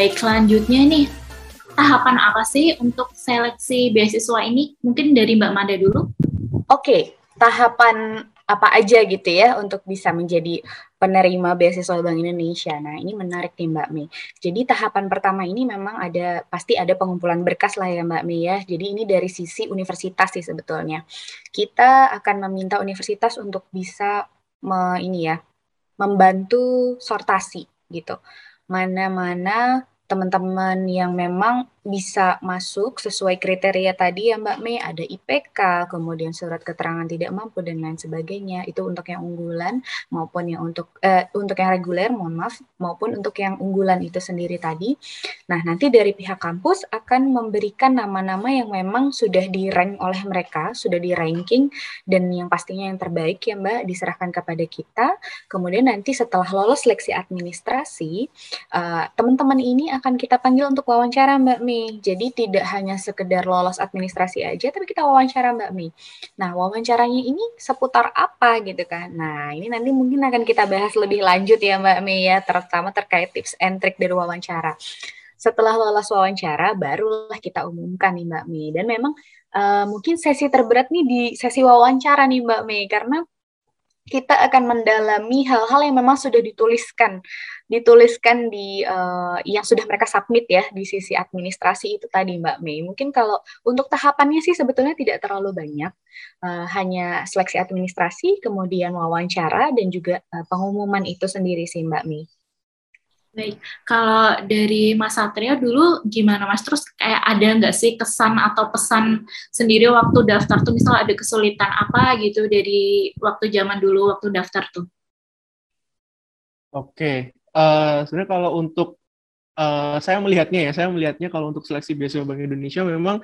baik selanjutnya nih tahapan apa sih untuk seleksi beasiswa ini? Mungkin dari Mbak Manda dulu. Oke, tahapan apa aja gitu ya untuk bisa menjadi penerima beasiswa Bank Indonesia. Nah, ini menarik nih Mbak Mei. Jadi tahapan pertama ini memang ada pasti ada pengumpulan berkas lah ya Mbak Mei ya. Jadi ini dari sisi universitas sih sebetulnya. Kita akan meminta universitas untuk bisa me, ini ya membantu sortasi gitu. Mana-mana teman-teman yang memang bisa masuk sesuai kriteria tadi ya Mbak Mei ada IPK, kemudian surat keterangan tidak mampu dan lain sebagainya. Itu untuk yang unggulan maupun yang untuk eh, untuk yang reguler, mohon maaf, maupun untuk yang unggulan itu sendiri tadi. Nah, nanti dari pihak kampus akan memberikan nama-nama yang memang sudah di rank oleh mereka, sudah di ranking dan yang pastinya yang terbaik ya Mbak diserahkan kepada kita. Kemudian nanti setelah lolos seleksi administrasi, uh, teman-teman ini akan kita panggil untuk wawancara Mbak Mi. Jadi tidak hanya sekedar lolos administrasi aja, tapi kita wawancara Mbak Mi. Nah, wawancaranya ini seputar apa gitu kan? Nah, ini nanti mungkin akan kita bahas lebih lanjut ya Mbak Mi ya, terutama terkait tips and trick dari wawancara. Setelah lolos wawancara, barulah kita umumkan nih Mbak Mi. Dan memang uh, mungkin sesi terberat nih di sesi wawancara nih Mbak Mi, karena kita akan mendalami hal-hal yang memang sudah dituliskan dituliskan di uh, yang sudah mereka submit ya di sisi administrasi itu tadi Mbak Mei. Mungkin kalau untuk tahapannya sih sebetulnya tidak terlalu banyak, uh, hanya seleksi administrasi, kemudian wawancara dan juga uh, pengumuman itu sendiri sih Mbak Mei. Baik, kalau dari Mas Satrio dulu gimana Mas? Terus kayak ada nggak sih kesan atau pesan sendiri waktu daftar tuh misal ada kesulitan apa gitu dari waktu zaman dulu waktu daftar tuh? Oke, uh, sebenarnya kalau untuk uh, saya melihatnya ya, saya melihatnya kalau untuk seleksi beasiswa Bank Indonesia memang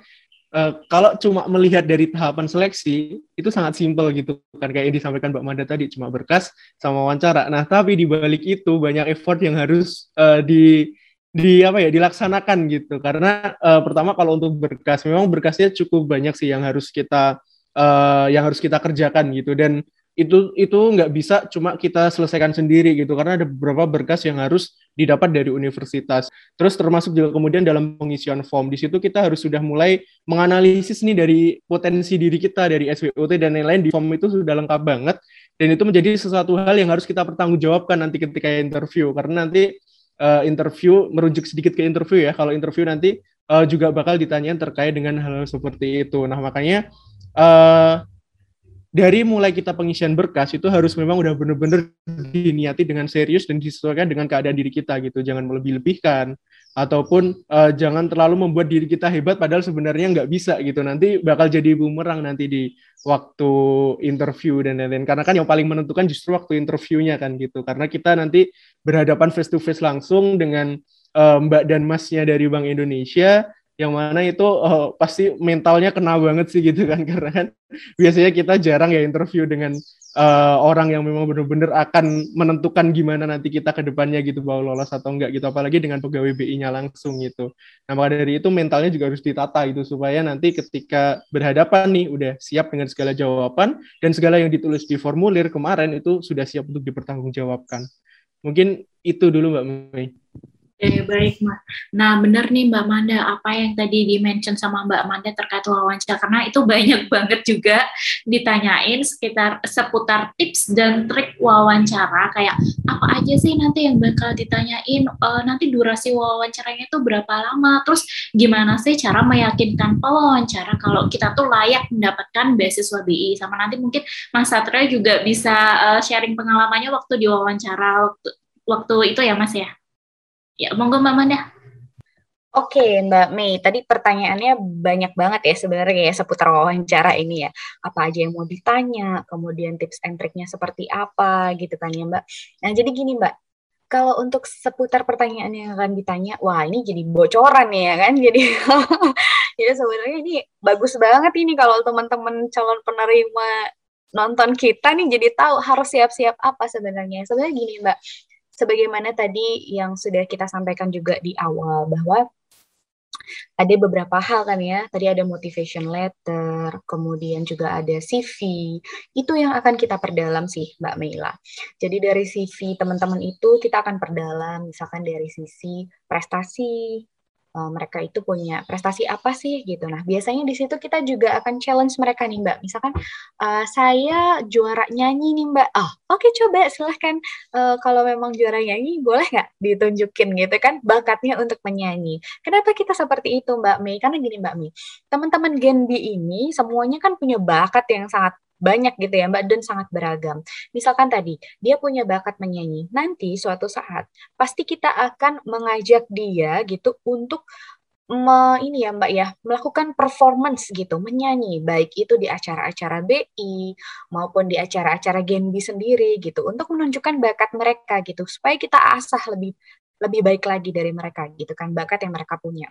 uh, kalau cuma melihat dari tahapan seleksi itu sangat simpel gitu kan kayak yang disampaikan Mbak Manda tadi cuma berkas sama wawancara. Nah tapi di balik itu banyak effort yang harus uh, di di apa ya dilaksanakan gitu karena uh, pertama kalau untuk berkas memang berkasnya cukup banyak sih yang harus kita uh, yang harus kita kerjakan gitu dan itu itu nggak bisa cuma kita selesaikan sendiri gitu karena ada beberapa berkas yang harus didapat dari universitas. Terus termasuk juga kemudian dalam pengisian form. Di situ kita harus sudah mulai menganalisis nih dari potensi diri kita dari SWOT dan lain-lain. Di form itu sudah lengkap banget. Dan itu menjadi sesuatu hal yang harus kita pertanggungjawabkan nanti ketika interview. Karena nanti uh, interview merujuk sedikit ke interview ya. Kalau interview nanti uh, juga bakal ditanyain terkait dengan hal, -hal seperti itu. Nah makanya uh, dari mulai kita pengisian berkas itu harus memang udah bener-bener diniati dengan serius dan disesuaikan dengan keadaan diri kita gitu. Jangan melebih-lebihkan ataupun uh, jangan terlalu membuat diri kita hebat padahal sebenarnya nggak bisa gitu. Nanti bakal jadi bumerang nanti di waktu interview dan lain-lain. Karena kan yang paling menentukan justru waktu interviewnya kan gitu. Karena kita nanti berhadapan face to face langsung dengan uh, Mbak dan Masnya dari Bank Indonesia yang mana itu oh, pasti mentalnya kena banget sih gitu kan karena kan biasanya kita jarang ya interview dengan uh, orang yang memang benar-benar akan menentukan gimana nanti kita ke depannya gitu bahwa lolos atau enggak gitu apalagi dengan pegawai BI-nya langsung gitu. Nah maka dari itu mentalnya juga harus ditata gitu supaya nanti ketika berhadapan nih udah siap dengan segala jawaban dan segala yang ditulis di formulir kemarin itu sudah siap untuk dipertanggungjawabkan. Mungkin itu dulu Mbak Mei. Oke, baik, Mbak. Nah, benar nih Mbak Manda, apa yang tadi di-mention sama Mbak Manda terkait wawancara, karena itu banyak banget juga ditanyain sekitar seputar tips dan trik wawancara, kayak apa aja sih nanti yang bakal ditanyain, uh, nanti durasi wawancaranya itu berapa lama, terus gimana sih cara meyakinkan pewawancara kalau kita tuh layak mendapatkan beasiswa BI, sama nanti mungkin Mas Satria juga bisa uh, sharing pengalamannya waktu diwawancara, waktu, waktu itu ya Mas ya? Ya, monggo Mbak Manda. Oke, Mbak Mei. Tadi pertanyaannya banyak banget ya sebenarnya ya seputar wawancara ini ya. Apa aja yang mau ditanya, kemudian tips and triknya seperti apa gitu kan ya Mbak. Nah, jadi gini Mbak, kalau untuk seputar pertanyaan yang akan ditanya, wah ini jadi bocoran ya kan. Jadi ya sebenarnya ini bagus banget ini kalau teman-teman calon penerima nonton kita nih jadi tahu harus siap-siap apa sebenarnya. Sebenarnya gini Mbak, sebagaimana tadi yang sudah kita sampaikan juga di awal bahwa ada beberapa hal kan ya. Tadi ada motivation letter, kemudian juga ada CV. Itu yang akan kita perdalam sih, Mbak Meila. Jadi dari CV teman-teman itu kita akan perdalam, misalkan dari sisi prestasi, uh, mereka itu punya prestasi apa sih gitu. Nah, biasanya di situ kita juga akan challenge mereka nih, Mbak. Misalkan uh, saya juara nyanyi nih, Mbak. Oh, oke okay, coba silahkan uh, kalau memang juara nyanyi boleh nggak ditunjukin gitu kan bakatnya untuk menyanyi. Kenapa kita seperti itu, Mbak Mei? Karena gini, Mbak Mei. Teman-teman Gen B ini semuanya kan punya bakat yang sangat banyak gitu ya Mbak dan sangat beragam. Misalkan tadi dia punya bakat menyanyi, nanti suatu saat pasti kita akan mengajak dia gitu untuk me, ini ya Mbak ya melakukan performance gitu menyanyi baik itu di acara-acara BI maupun di acara-acara Genbi sendiri gitu untuk menunjukkan bakat mereka gitu supaya kita asah lebih lebih baik lagi dari mereka gitu kan bakat yang mereka punya.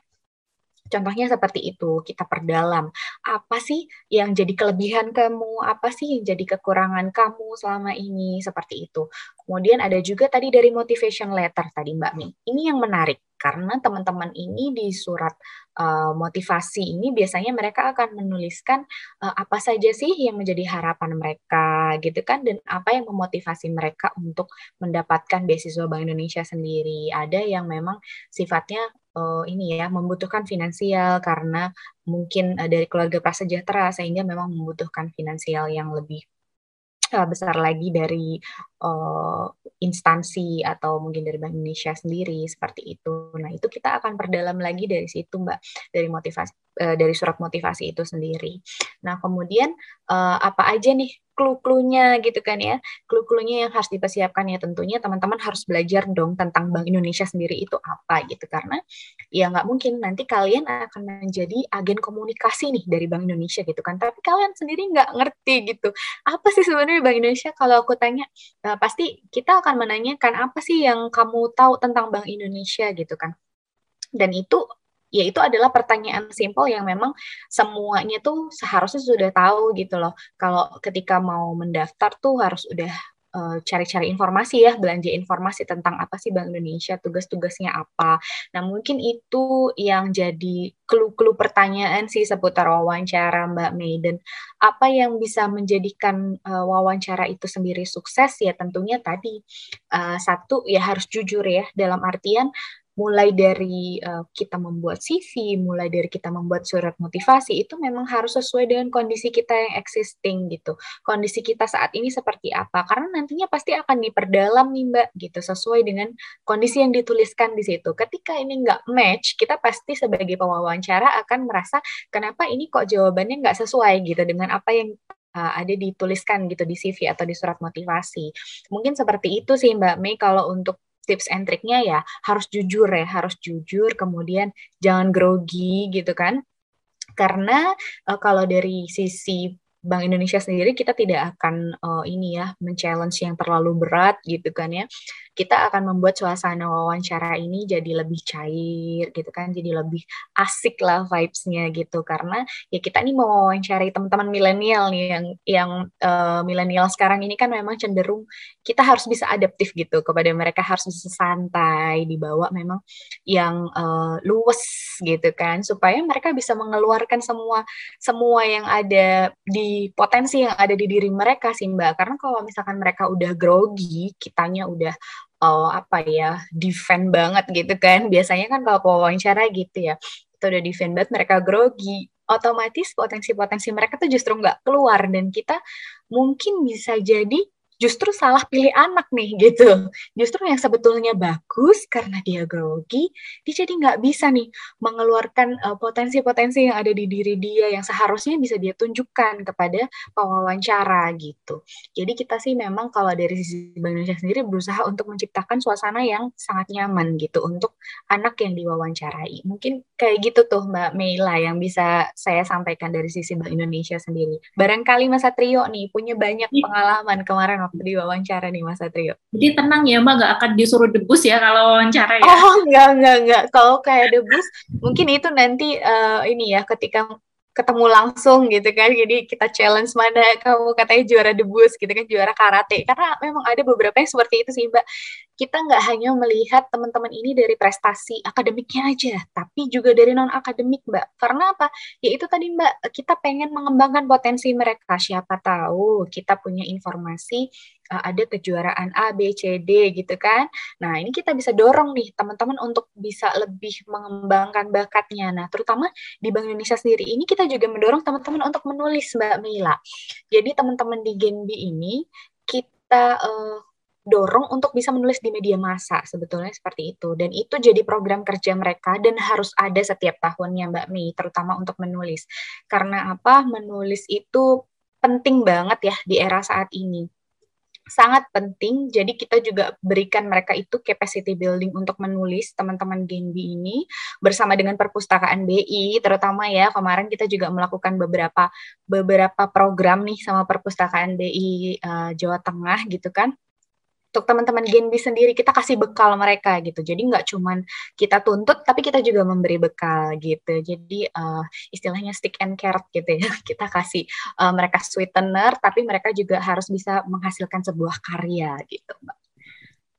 Contohnya seperti itu, kita perdalam. Apa sih yang jadi kelebihan kamu? Apa sih yang jadi kekurangan kamu selama ini? Seperti itu. Kemudian ada juga tadi dari motivation letter tadi Mbak Mi. Ini yang menarik karena teman-teman ini di surat uh, motivasi ini biasanya mereka akan menuliskan uh, apa saja sih yang menjadi harapan mereka gitu kan dan apa yang memotivasi mereka untuk mendapatkan beasiswa Bank Indonesia sendiri. Ada yang memang sifatnya uh, ini ya membutuhkan finansial karena mungkin uh, dari keluarga prasejahtera sehingga memang membutuhkan finansial yang lebih uh, besar lagi dari uh, instansi atau mungkin dari Bank Indonesia sendiri seperti itu. Nah itu kita akan perdalam lagi dari situ mbak dari motivasi uh, dari surat motivasi itu sendiri. Nah kemudian uh, apa aja nih clue-cluenya gitu kan ya. Clue-cluenya yang harus dipersiapkan ya tentunya teman-teman harus belajar dong tentang Bank Indonesia sendiri itu apa gitu karena ya nggak mungkin nanti kalian akan menjadi agen komunikasi nih dari Bank Indonesia gitu kan. Tapi kalian sendiri nggak ngerti gitu. Apa sih sebenarnya Bank Indonesia? Kalau aku tanya uh, pasti kita akan menanyakan apa sih yang kamu tahu tentang Bank Indonesia gitu kan. Dan itu ya itu adalah pertanyaan simpel yang memang semuanya tuh seharusnya sudah tahu gitu loh. Kalau ketika mau mendaftar tuh harus udah eh, cari-cari uh, informasi ya, belanja informasi tentang apa sih Bank Indonesia, tugas-tugasnya apa. Nah, mungkin itu yang jadi clue-clue pertanyaan sih seputar wawancara Mbak Maiden. Apa yang bisa menjadikan uh, wawancara itu sendiri sukses ya tentunya tadi uh, satu ya harus jujur ya dalam artian mulai dari uh, kita membuat CV, mulai dari kita membuat surat motivasi itu memang harus sesuai dengan kondisi kita yang existing gitu. Kondisi kita saat ini seperti apa? Karena nantinya pasti akan diperdalam nih Mbak gitu sesuai dengan kondisi yang dituliskan di situ. Ketika ini nggak match, kita pasti sebagai pewawancara akan merasa kenapa ini kok jawabannya nggak sesuai gitu dengan apa yang uh, ada dituliskan gitu di CV atau di surat motivasi. Mungkin seperti itu sih Mbak Mei kalau untuk tips and triknya ya harus jujur ya, harus jujur, kemudian jangan grogi gitu kan. Karena uh, kalau dari sisi Bank Indonesia sendiri kita tidak akan uh, ini ya men-challenge yang terlalu berat gitu kan ya kita akan membuat suasana wawancara ini jadi lebih cair gitu kan, jadi lebih asik lah vibes-nya gitu. Karena ya kita ini mau wawancari teman-teman milenial nih yang yang uh, milenial sekarang ini kan memang cenderung kita harus bisa adaptif gitu kepada mereka harus bisa santai dibawa memang yang uh, luwes gitu kan. Supaya mereka bisa mengeluarkan semua semua yang ada di potensi yang ada di diri mereka sih Mbak. Karena kalau misalkan mereka udah grogi kitanya udah oh, apa ya defend banget gitu kan. Biasanya kan kalau wawancara gitu ya itu udah defend banget mereka grogi. Otomatis potensi-potensi mereka tuh justru nggak keluar dan kita mungkin bisa jadi justru salah pilih anak nih gitu. Justru yang sebetulnya bagus karena dia grogi, dia jadi nggak bisa nih mengeluarkan uh, potensi-potensi yang ada di diri dia yang seharusnya bisa dia tunjukkan kepada pewawancara gitu. Jadi kita sih memang kalau dari sisi Bank Indonesia sendiri berusaha untuk menciptakan suasana yang sangat nyaman gitu untuk anak yang diwawancarai. Mungkin kayak gitu tuh Mbak Meila yang bisa saya sampaikan dari sisi Bank Indonesia sendiri. Barangkali Mas Satrio nih punya banyak iya. pengalaman kemarin waktu diwawancara nih Mas Satrio. Jadi tenang ya Mbak, gak akan disuruh debus ya kalau wawancara ya? Oh enggak, enggak, enggak. Kalau kayak debus, mungkin itu nanti uh, ini ya ketika ketemu langsung gitu kan. Jadi kita challenge mana kamu katanya juara debus gitu kan juara karate. Karena memang ada beberapa yang seperti itu sih mbak. Kita nggak hanya melihat teman-teman ini dari prestasi akademiknya aja tapi juga dari non akademik mbak. Karena apa? Ya itu tadi mbak. Kita pengen mengembangkan potensi mereka. Siapa tahu kita punya informasi ada kejuaraan A, B, C, D gitu kan. Nah, ini kita bisa dorong nih teman-teman untuk bisa lebih mengembangkan bakatnya. Nah, terutama di Bank Indonesia sendiri ini kita juga mendorong teman-teman untuk menulis Mbak Mila. Jadi teman-teman di Genbi ini kita uh, dorong untuk bisa menulis di media massa sebetulnya seperti itu dan itu jadi program kerja mereka dan harus ada setiap tahunnya Mbak Mei terutama untuk menulis karena apa menulis itu penting banget ya di era saat ini sangat penting. Jadi kita juga berikan mereka itu capacity building untuk menulis teman-teman Genbi ini bersama dengan perpustakaan BI terutama ya kemarin kita juga melakukan beberapa beberapa program nih sama perpustakaan BI uh, eh, Jawa Tengah gitu kan untuk teman-teman Genbi sendiri kita kasih bekal mereka gitu. Jadi nggak cuman kita tuntut, tapi kita juga memberi bekal gitu. Jadi uh, istilahnya stick and carrot gitu ya. Kita kasih uh, mereka sweetener, tapi mereka juga harus bisa menghasilkan sebuah karya gitu, Mbak.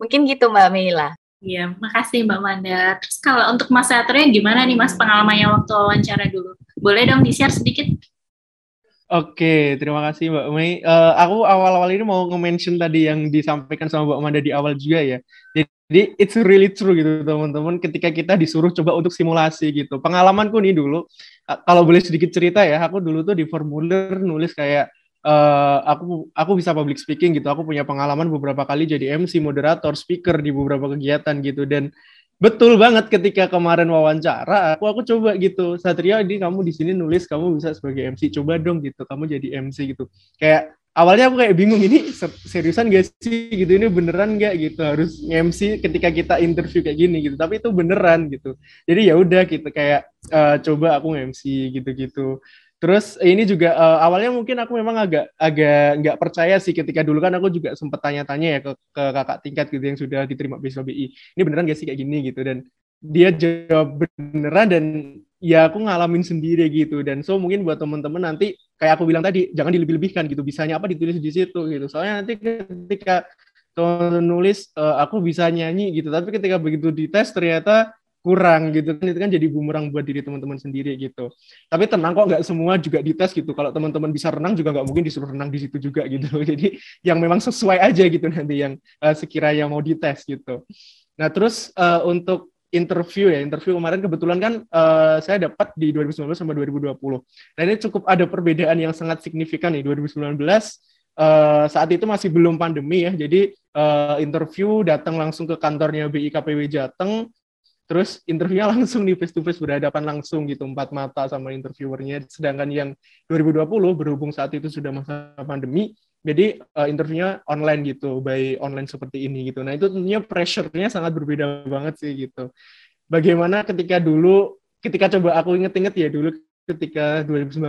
Mungkin gitu Mbak Mila. Iya, makasih Mbak Manda. Terus kalau untuk Mas Satria gimana nih Mas pengalamannya waktu wawancara dulu? Boleh dong di-share sedikit? Oke, terima kasih Mbak Mei. Uh, aku awal-awal ini mau nge-mention tadi yang disampaikan sama Mbak Manda di awal juga ya. Jadi it's really true gitu teman-teman ketika kita disuruh coba untuk simulasi gitu. Pengalamanku nih dulu, kalau boleh sedikit cerita ya, aku dulu tuh di formulir nulis kayak uh, aku aku bisa public speaking gitu. Aku punya pengalaman beberapa kali jadi MC, moderator, speaker di beberapa kegiatan gitu dan betul banget ketika kemarin wawancara aku aku coba gitu. Satria ini kamu di sini nulis kamu bisa sebagai MC coba dong gitu. Kamu jadi MC gitu. Kayak awalnya aku kayak bingung ini seriusan gak sih? Gitu ini beneran gak? Gitu harus MC ketika kita interview kayak gini gitu. Tapi itu beneran gitu. Jadi ya udah gitu. Kayak uh, coba aku MC gitu-gitu Terus ini juga uh, awalnya mungkin aku memang agak agak nggak percaya sih ketika dulu kan aku juga sempat tanya-tanya ya ke, ke kakak tingkat gitu yang sudah diterima beasiswa BI. Ini beneran gak sih kayak gini gitu? Dan dia jawab beneran dan ya aku ngalamin sendiri gitu. Dan so mungkin buat teman-teman nanti kayak aku bilang tadi jangan dilebih-lebihkan gitu. Bisanya apa ditulis di situ gitu. Soalnya nanti ketika nulis uh, aku bisa nyanyi gitu. Tapi ketika begitu dites ternyata kurang gitu kan itu kan jadi bumerang buat diri teman-teman sendiri gitu. Tapi tenang kok nggak semua juga dites gitu. Kalau teman-teman bisa renang juga nggak mungkin disuruh renang di situ juga gitu. Jadi yang memang sesuai aja gitu nanti yang uh, sekiranya mau dites gitu. Nah terus uh, untuk interview ya interview kemarin kebetulan kan uh, saya dapat di 2019 sama 2020 nah ini cukup ada perbedaan yang sangat signifikan nih. 2019 Uh, saat itu masih belum pandemi ya, jadi uh, interview datang langsung ke kantornya BIKPW Jateng, terus interviewnya langsung nih face to face berhadapan langsung gitu empat mata sama interviewernya. Sedangkan yang 2020 berhubung saat itu sudah masa pandemi jadi uh, interviewnya online gitu by online seperti ini gitu. Nah itu tentunya pressure-nya sangat berbeda banget sih gitu. Bagaimana ketika dulu ketika coba aku inget-inget ya dulu ketika 2019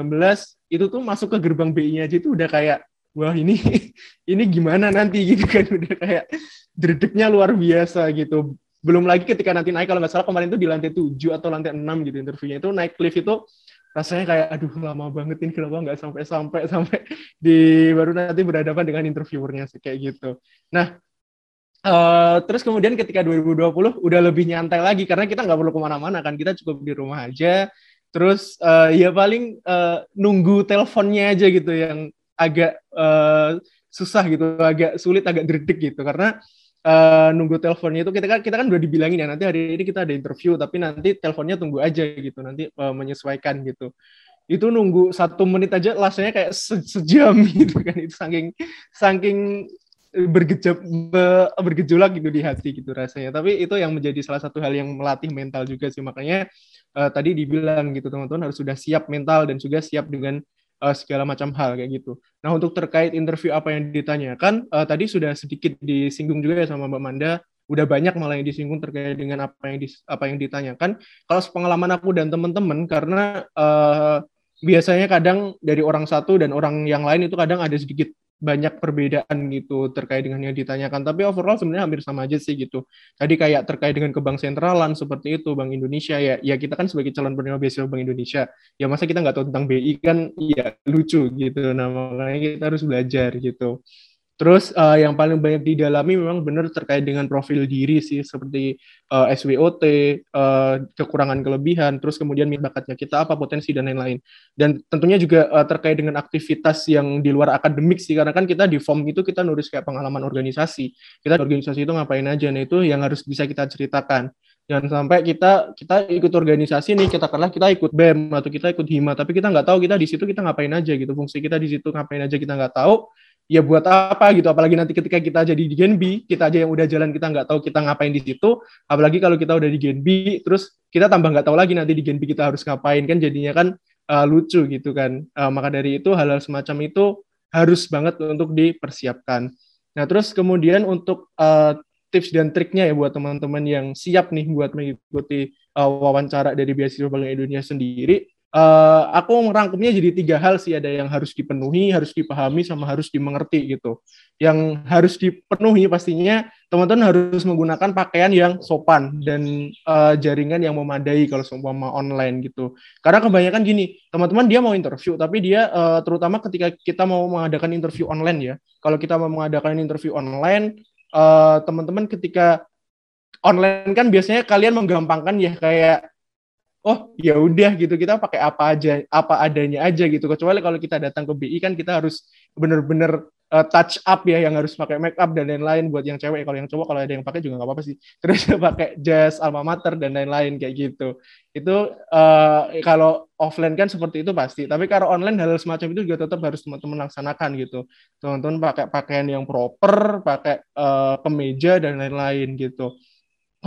itu tuh masuk ke gerbang BI-nya aja itu udah kayak wah ini ini gimana nanti? gitu kan udah kayak dredegnya luar biasa gitu belum lagi ketika nanti naik kalau nggak salah kemarin itu di lantai 7 atau lantai 6 gitu interviewnya itu naik lift itu rasanya kayak aduh lama banget ini kenapa nggak sampai sampai sampai di baru nanti berhadapan dengan interviewernya sih kayak gitu. Nah uh, terus kemudian ketika 2020 udah lebih nyantai lagi karena kita nggak perlu ke mana-mana kan kita cukup di rumah aja. Terus uh, ya paling uh, nunggu teleponnya aja gitu yang agak uh, susah gitu, agak sulit, agak dredeg gitu karena uh, nunggu teleponnya itu kita kan kita kan udah dibilangin ya nanti hari ini kita ada interview tapi nanti teleponnya tunggu aja gitu nanti uh, menyesuaikan gitu. Itu nunggu satu menit aja rasanya kayak se sejam gitu kan itu saking saking bergejolak bergejolak gitu di hati gitu rasanya. Tapi itu yang menjadi salah satu hal yang melatih mental juga sih makanya uh, tadi dibilang gitu teman-teman harus sudah siap mental dan juga siap dengan uh, segala macam hal kayak gitu. Nah untuk terkait interview apa yang ditanyakan uh, tadi sudah sedikit disinggung juga ya sama Mbak Manda. Udah banyak malah yang disinggung terkait dengan apa yang di, apa yang ditanyakan. Kalau pengalaman aku dan teman-teman karena uh, biasanya kadang dari orang satu dan orang yang lain itu kadang ada sedikit banyak perbedaan gitu terkait dengan yang ditanyakan. Tapi overall sebenarnya hampir sama aja sih gitu. Tadi kayak terkait dengan ke bank sentralan seperti itu, Bank Indonesia ya, ya kita kan sebagai calon penerima beasiswa Bank Indonesia, ya masa kita nggak tahu tentang BI kan ya lucu gitu. Nah makanya kita harus belajar gitu. Terus uh, yang paling banyak didalami memang benar terkait dengan profil diri sih seperti uh, eh, SWOT, uh, eh, kekurangan kelebihan, terus kemudian bakatnya kita apa potensi dan lain-lain. Dan tentunya juga uh, terkait dengan aktivitas yang di luar akademik sih karena kan kita di form itu kita nulis kayak pengalaman organisasi. Kita organisasi itu ngapain aja nah itu yang harus bisa kita ceritakan. Jangan sampai kita kita ikut organisasi nih, kita katakanlah kita ikut BEM atau kita ikut HIMA, tapi kita nggak tahu kita di situ kita ngapain aja gitu, fungsi kita di situ ngapain aja kita nggak tahu ya buat apa gitu. Apalagi nanti ketika kita jadi di Gen B kita aja yang udah jalan kita nggak tahu kita ngapain di situ. Apalagi kalau kita udah di Gen B terus kita tambah nggak tahu lagi nanti di Gen B kita harus ngapain kan jadinya kan uh, lucu gitu kan. Uh, maka dari itu hal-hal semacam itu harus banget untuk dipersiapkan. Nah terus kemudian untuk uh, tips dan triknya ya buat teman-teman yang siap nih buat mengikuti uh, wawancara dari beasiswa Bank Indonesia sendiri uh, aku merangkumnya jadi tiga hal sih ada yang harus dipenuhi, harus dipahami, sama harus dimengerti gitu. Yang harus dipenuhi pastinya teman-teman harus menggunakan pakaian yang sopan dan uh, jaringan yang memadai kalau seumpama online gitu. Karena kebanyakan gini, teman-teman dia mau interview, tapi dia uh, terutama ketika kita mau mengadakan interview online ya. Kalau kita mau mengadakan interview online, uh, teman-teman ketika online kan biasanya kalian menggampangkan ya kayak oh ya udah gitu kita pakai apa aja apa adanya aja gitu. Kecuali kalau kita datang ke BI kan kita harus bener-bener uh, touch up ya yang harus pakai make up dan lain-lain buat yang cewek. Kalau yang cowok kalau ada yang pakai juga nggak apa-apa sih. Terus pakai jas alma mater dan lain-lain kayak gitu. Itu uh, kalau offline kan seperti itu pasti. Tapi kalau online hal semacam itu juga tetap harus teman-teman laksanakan gitu. Teman-teman pakai pakaian yang proper pakai uh, kemeja dan lain-lain gitu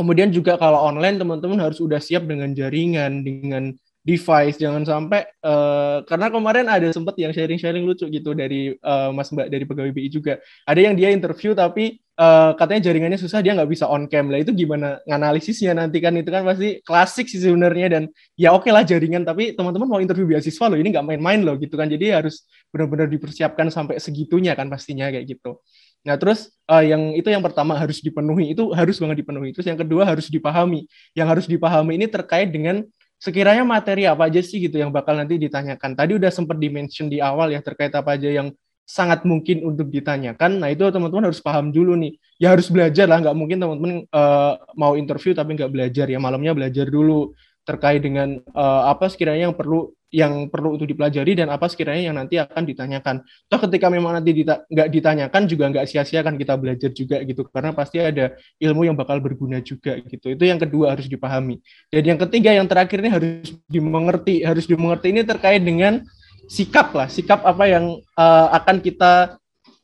Kemudian juga kalau online teman-teman harus udah siap dengan jaringan, dengan device. Jangan sampai uh, karena kemarin ada sempat yang sharing-sharing lucu gitu dari uh, Mas Mbak dari pegawai BI juga. Ada yang dia interview tapi uh, katanya jaringannya susah dia nggak bisa on cam lah itu gimana nganalisisnya nanti kan? Itu kan pasti klasik sih sebenarnya dan ya oke okay lah jaringan. Tapi teman-teman mau interview beasiswa loh ini nggak main-main loh gitu kan. Jadi harus benar-benar dipersiapkan sampai segitunya kan pastinya kayak gitu Nah, terus uh, yang itu yang pertama harus dipenuhi, itu harus banget dipenuhi. Terus yang kedua harus dipahami. Yang harus dipahami ini terkait dengan sekiranya materi apa aja sih gitu yang bakal nanti ditanyakan. Tadi udah sempat dimention di awal ya terkait apa aja yang sangat mungkin untuk ditanyakan. Nah, itu teman-teman harus paham dulu nih. Ya harus belajar lah, nggak mungkin teman-teman uh, mau interview tapi nggak belajar ya. Malamnya belajar dulu terkait dengan uh, apa sekiranya yang perlu yang perlu untuk dipelajari dan apa sekiranya yang nanti akan ditanyakan. Toh ketika memang nanti dita ditanyakan juga nggak sia-sia kan kita belajar juga gitu karena pasti ada ilmu yang bakal berguna juga gitu. Itu yang kedua harus dipahami. Dan yang ketiga yang terakhir ini harus dimengerti. Harus dimengerti ini terkait dengan sikap lah, sikap apa yang uh, akan kita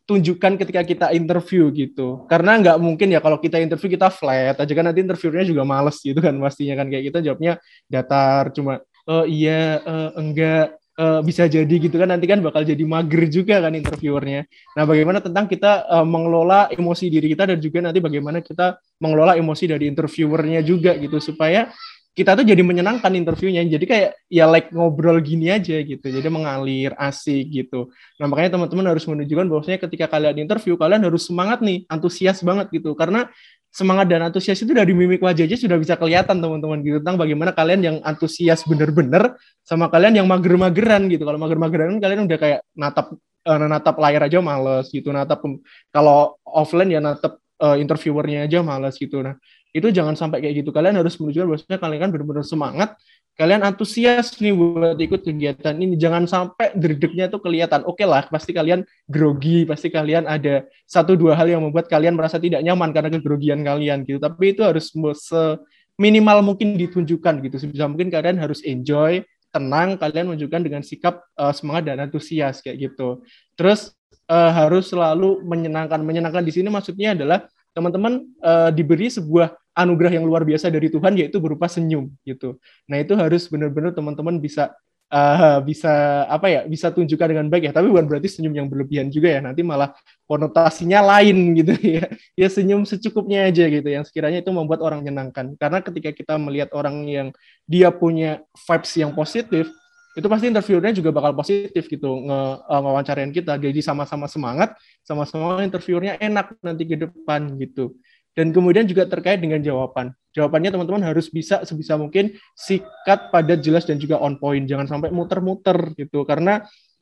tunjukkan ketika kita interview gitu. Karena nggak mungkin ya kalau kita interview kita flat aja kan nanti interviewnya juga males gitu kan pastinya kan kayak kita jawabnya datar cuma oh iya uh, enggak uh, bisa jadi gitu kan nanti kan bakal jadi mager juga kan interviewernya. Nah, bagaimana tentang kita uh, mengelola emosi diri kita dan juga nanti bagaimana kita mengelola emosi dari interviewernya juga gitu supaya kita tuh jadi menyenangkan interviewnya. Jadi kayak ya like ngobrol gini aja gitu. Jadi mengalir asik gitu. Nah makanya teman-teman harus menunjukkan bahwasanya ketika kalian interview kalian harus semangat nih antusias banget gitu. Karena semangat dan antusias itu dari mimik wajahnya sudah bisa kelihatan teman-teman gitu. Tentang bagaimana kalian yang antusias bener-bener sama kalian yang mager-mageran gitu. Kalau mager-mageran kalian udah kayak natap uh, natap layar aja males gitu. Natap kalau offline ya natap uh, interviewernya aja males gitu. Nah itu jangan sampai kayak gitu. Kalian harus menunjukkan bahwasanya kalian kan benar-benar semangat. Kalian antusias nih buat ikut kegiatan ini. Jangan sampai derdeknya tuh kelihatan. Oke okay lah pasti kalian grogi pasti kalian ada satu dua hal yang membuat kalian merasa tidak nyaman karena kegrogian kalian gitu. Tapi itu harus minimal mungkin ditunjukkan gitu. Sebisa mungkin kalian harus enjoy tenang kalian menunjukkan dengan sikap uh, semangat dan antusias kayak gitu. Terus uh, harus selalu menyenangkan. Menyenangkan di sini maksudnya adalah teman-teman uh, diberi sebuah anugerah yang luar biasa dari Tuhan yaitu berupa senyum gitu. Nah, itu harus benar-benar teman-teman bisa uh, bisa apa ya bisa tunjukkan dengan baik ya tapi bukan berarti senyum yang berlebihan juga ya nanti malah konotasinya lain gitu ya ya senyum secukupnya aja gitu yang sekiranya itu membuat orang menyenangkan karena ketika kita melihat orang yang dia punya vibes yang positif itu pasti interviewernya juga bakal positif gitu nge uh, ngewawancarain kita. Jadi sama-sama semangat, sama-sama interviewernya enak nanti ke depan gitu. Dan kemudian juga terkait dengan jawaban. Jawabannya teman-teman harus bisa sebisa mungkin sikat, padat, jelas dan juga on point. Jangan sampai muter-muter gitu. Karena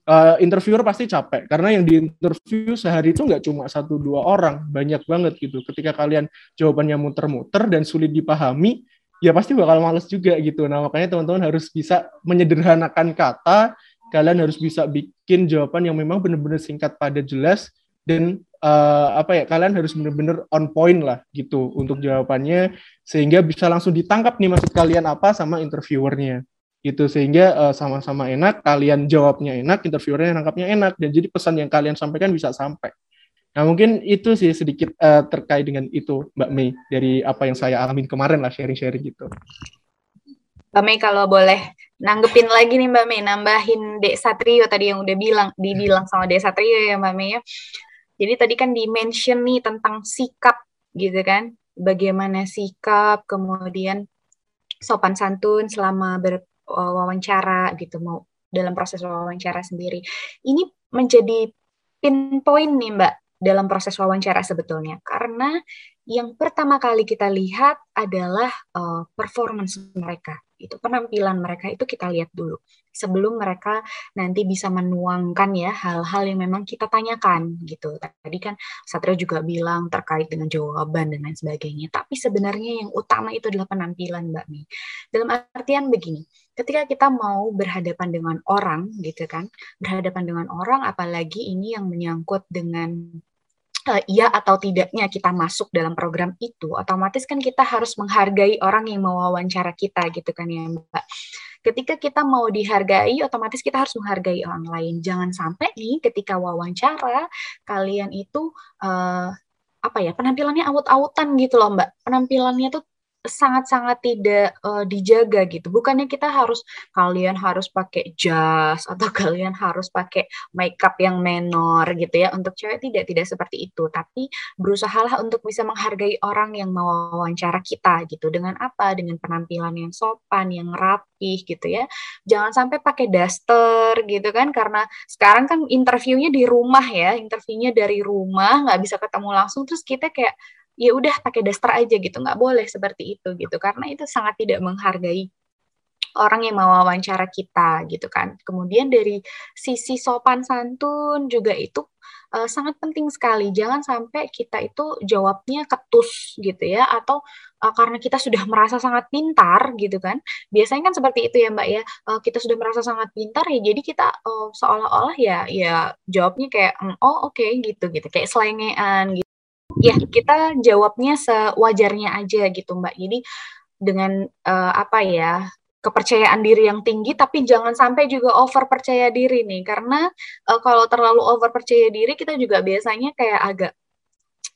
uh, interviewer pasti capek karena yang diinterview sehari itu nggak cuma satu dua orang banyak banget gitu ketika kalian jawabannya muter-muter dan sulit dipahami ya pasti bakal males juga gitu nah makanya teman-teman harus bisa menyederhanakan kata kalian harus bisa bikin jawaban yang memang benar-benar singkat padat jelas dan uh, apa ya kalian harus benar-benar on point lah gitu untuk jawabannya sehingga bisa langsung ditangkap nih maksud kalian apa sama interviewernya gitu. Sehingga uh, sama-sama enak kalian jawabnya enak interviewernya nangkapnya enak dan jadi pesan yang kalian sampaikan bisa sampai. Nah mungkin itu sih sedikit uh, terkait dengan itu Mbak Mei dari apa yang saya alamin kemarin lah sharing-sharing gitu. Mbak Mei kalau boleh nanggepin lagi nih Mbak Mei nambahin Dek Satrio tadi yang udah bilang dibilang sama Dek Satrio ya Mbak Mei ya jadi tadi kan di mention nih tentang sikap gitu kan. Bagaimana sikap kemudian sopan santun selama ber, wawancara gitu mau dalam proses wawancara sendiri. Ini menjadi pinpoint nih Mbak dalam proses wawancara sebetulnya. Karena yang pertama kali kita lihat adalah uh, performance mereka itu penampilan mereka itu kita lihat dulu. Sebelum mereka nanti bisa menuangkan ya hal-hal yang memang kita tanyakan gitu. Tadi kan Satria juga bilang terkait dengan jawaban dan lain sebagainya. Tapi sebenarnya yang utama itu adalah penampilan Mbak Mi. Dalam artian begini ketika kita mau berhadapan dengan orang gitu kan berhadapan dengan orang apalagi ini yang menyangkut dengan uh, iya atau tidaknya kita masuk dalam program itu, otomatis kan kita harus menghargai orang yang mau wawancara kita gitu kan ya Mbak. Ketika kita mau dihargai, otomatis kita harus menghargai orang lain. Jangan sampai nih ketika wawancara kalian itu uh, apa ya penampilannya awut-awutan gitu loh Mbak. Penampilannya tuh sangat-sangat tidak uh, dijaga gitu. Bukannya kita harus kalian harus pakai jas atau kalian harus pakai makeup yang menor gitu ya. Untuk cewek tidak tidak seperti itu, tapi berusahalah untuk bisa menghargai orang yang mau wawancara kita gitu. Dengan apa? Dengan penampilan yang sopan, yang rapih gitu ya. Jangan sampai pakai daster gitu kan karena sekarang kan interviewnya di rumah ya, interviewnya dari rumah nggak bisa ketemu langsung terus kita kayak ya udah pakai daster aja gitu nggak boleh seperti itu gitu. Karena itu sangat tidak menghargai orang yang mau wawancara kita gitu kan. Kemudian dari sisi sopan santun juga itu uh, sangat penting sekali. Jangan sampai kita itu jawabnya ketus gitu ya atau uh, karena kita sudah merasa sangat pintar gitu kan. Biasanya kan seperti itu ya mbak ya. Uh, kita sudah merasa sangat pintar ya jadi kita uh, seolah-olah ya ya jawabnya kayak mm, oh oke okay, gitu gitu. Kayak selengean gitu ya kita jawabnya sewajarnya aja gitu Mbak. Jadi dengan uh, apa ya kepercayaan diri yang tinggi tapi jangan sampai juga over percaya diri nih. Karena uh, kalau terlalu over percaya diri kita juga biasanya kayak agak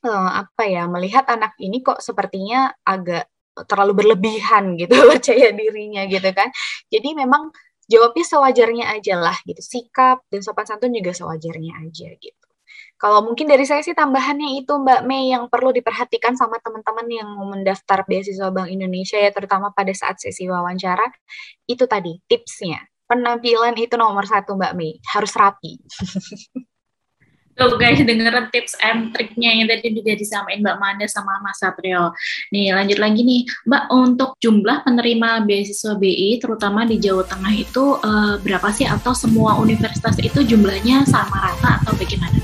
uh, apa ya melihat anak ini kok sepertinya agak terlalu berlebihan gitu percaya dirinya gitu kan. Jadi memang jawabnya sewajarnya aja lah gitu. Sikap dan sopan santun juga sewajarnya aja gitu kalau mungkin dari saya sih tambahannya itu Mbak Mei yang perlu diperhatikan sama teman-teman yang mau mendaftar beasiswa Bank Indonesia ya terutama pada saat sesi wawancara itu tadi tipsnya penampilan itu nomor satu Mbak Mei harus rapi. Tuh guys, dengerin tips and triknya yang tadi juga disampaikan Mbak Manda sama Mas Satrio. Nih lanjut lagi nih, Mbak untuk jumlah penerima beasiswa BI terutama di Jawa Tengah itu uh, berapa sih atau semua universitas itu jumlahnya sama rata atau bagaimana?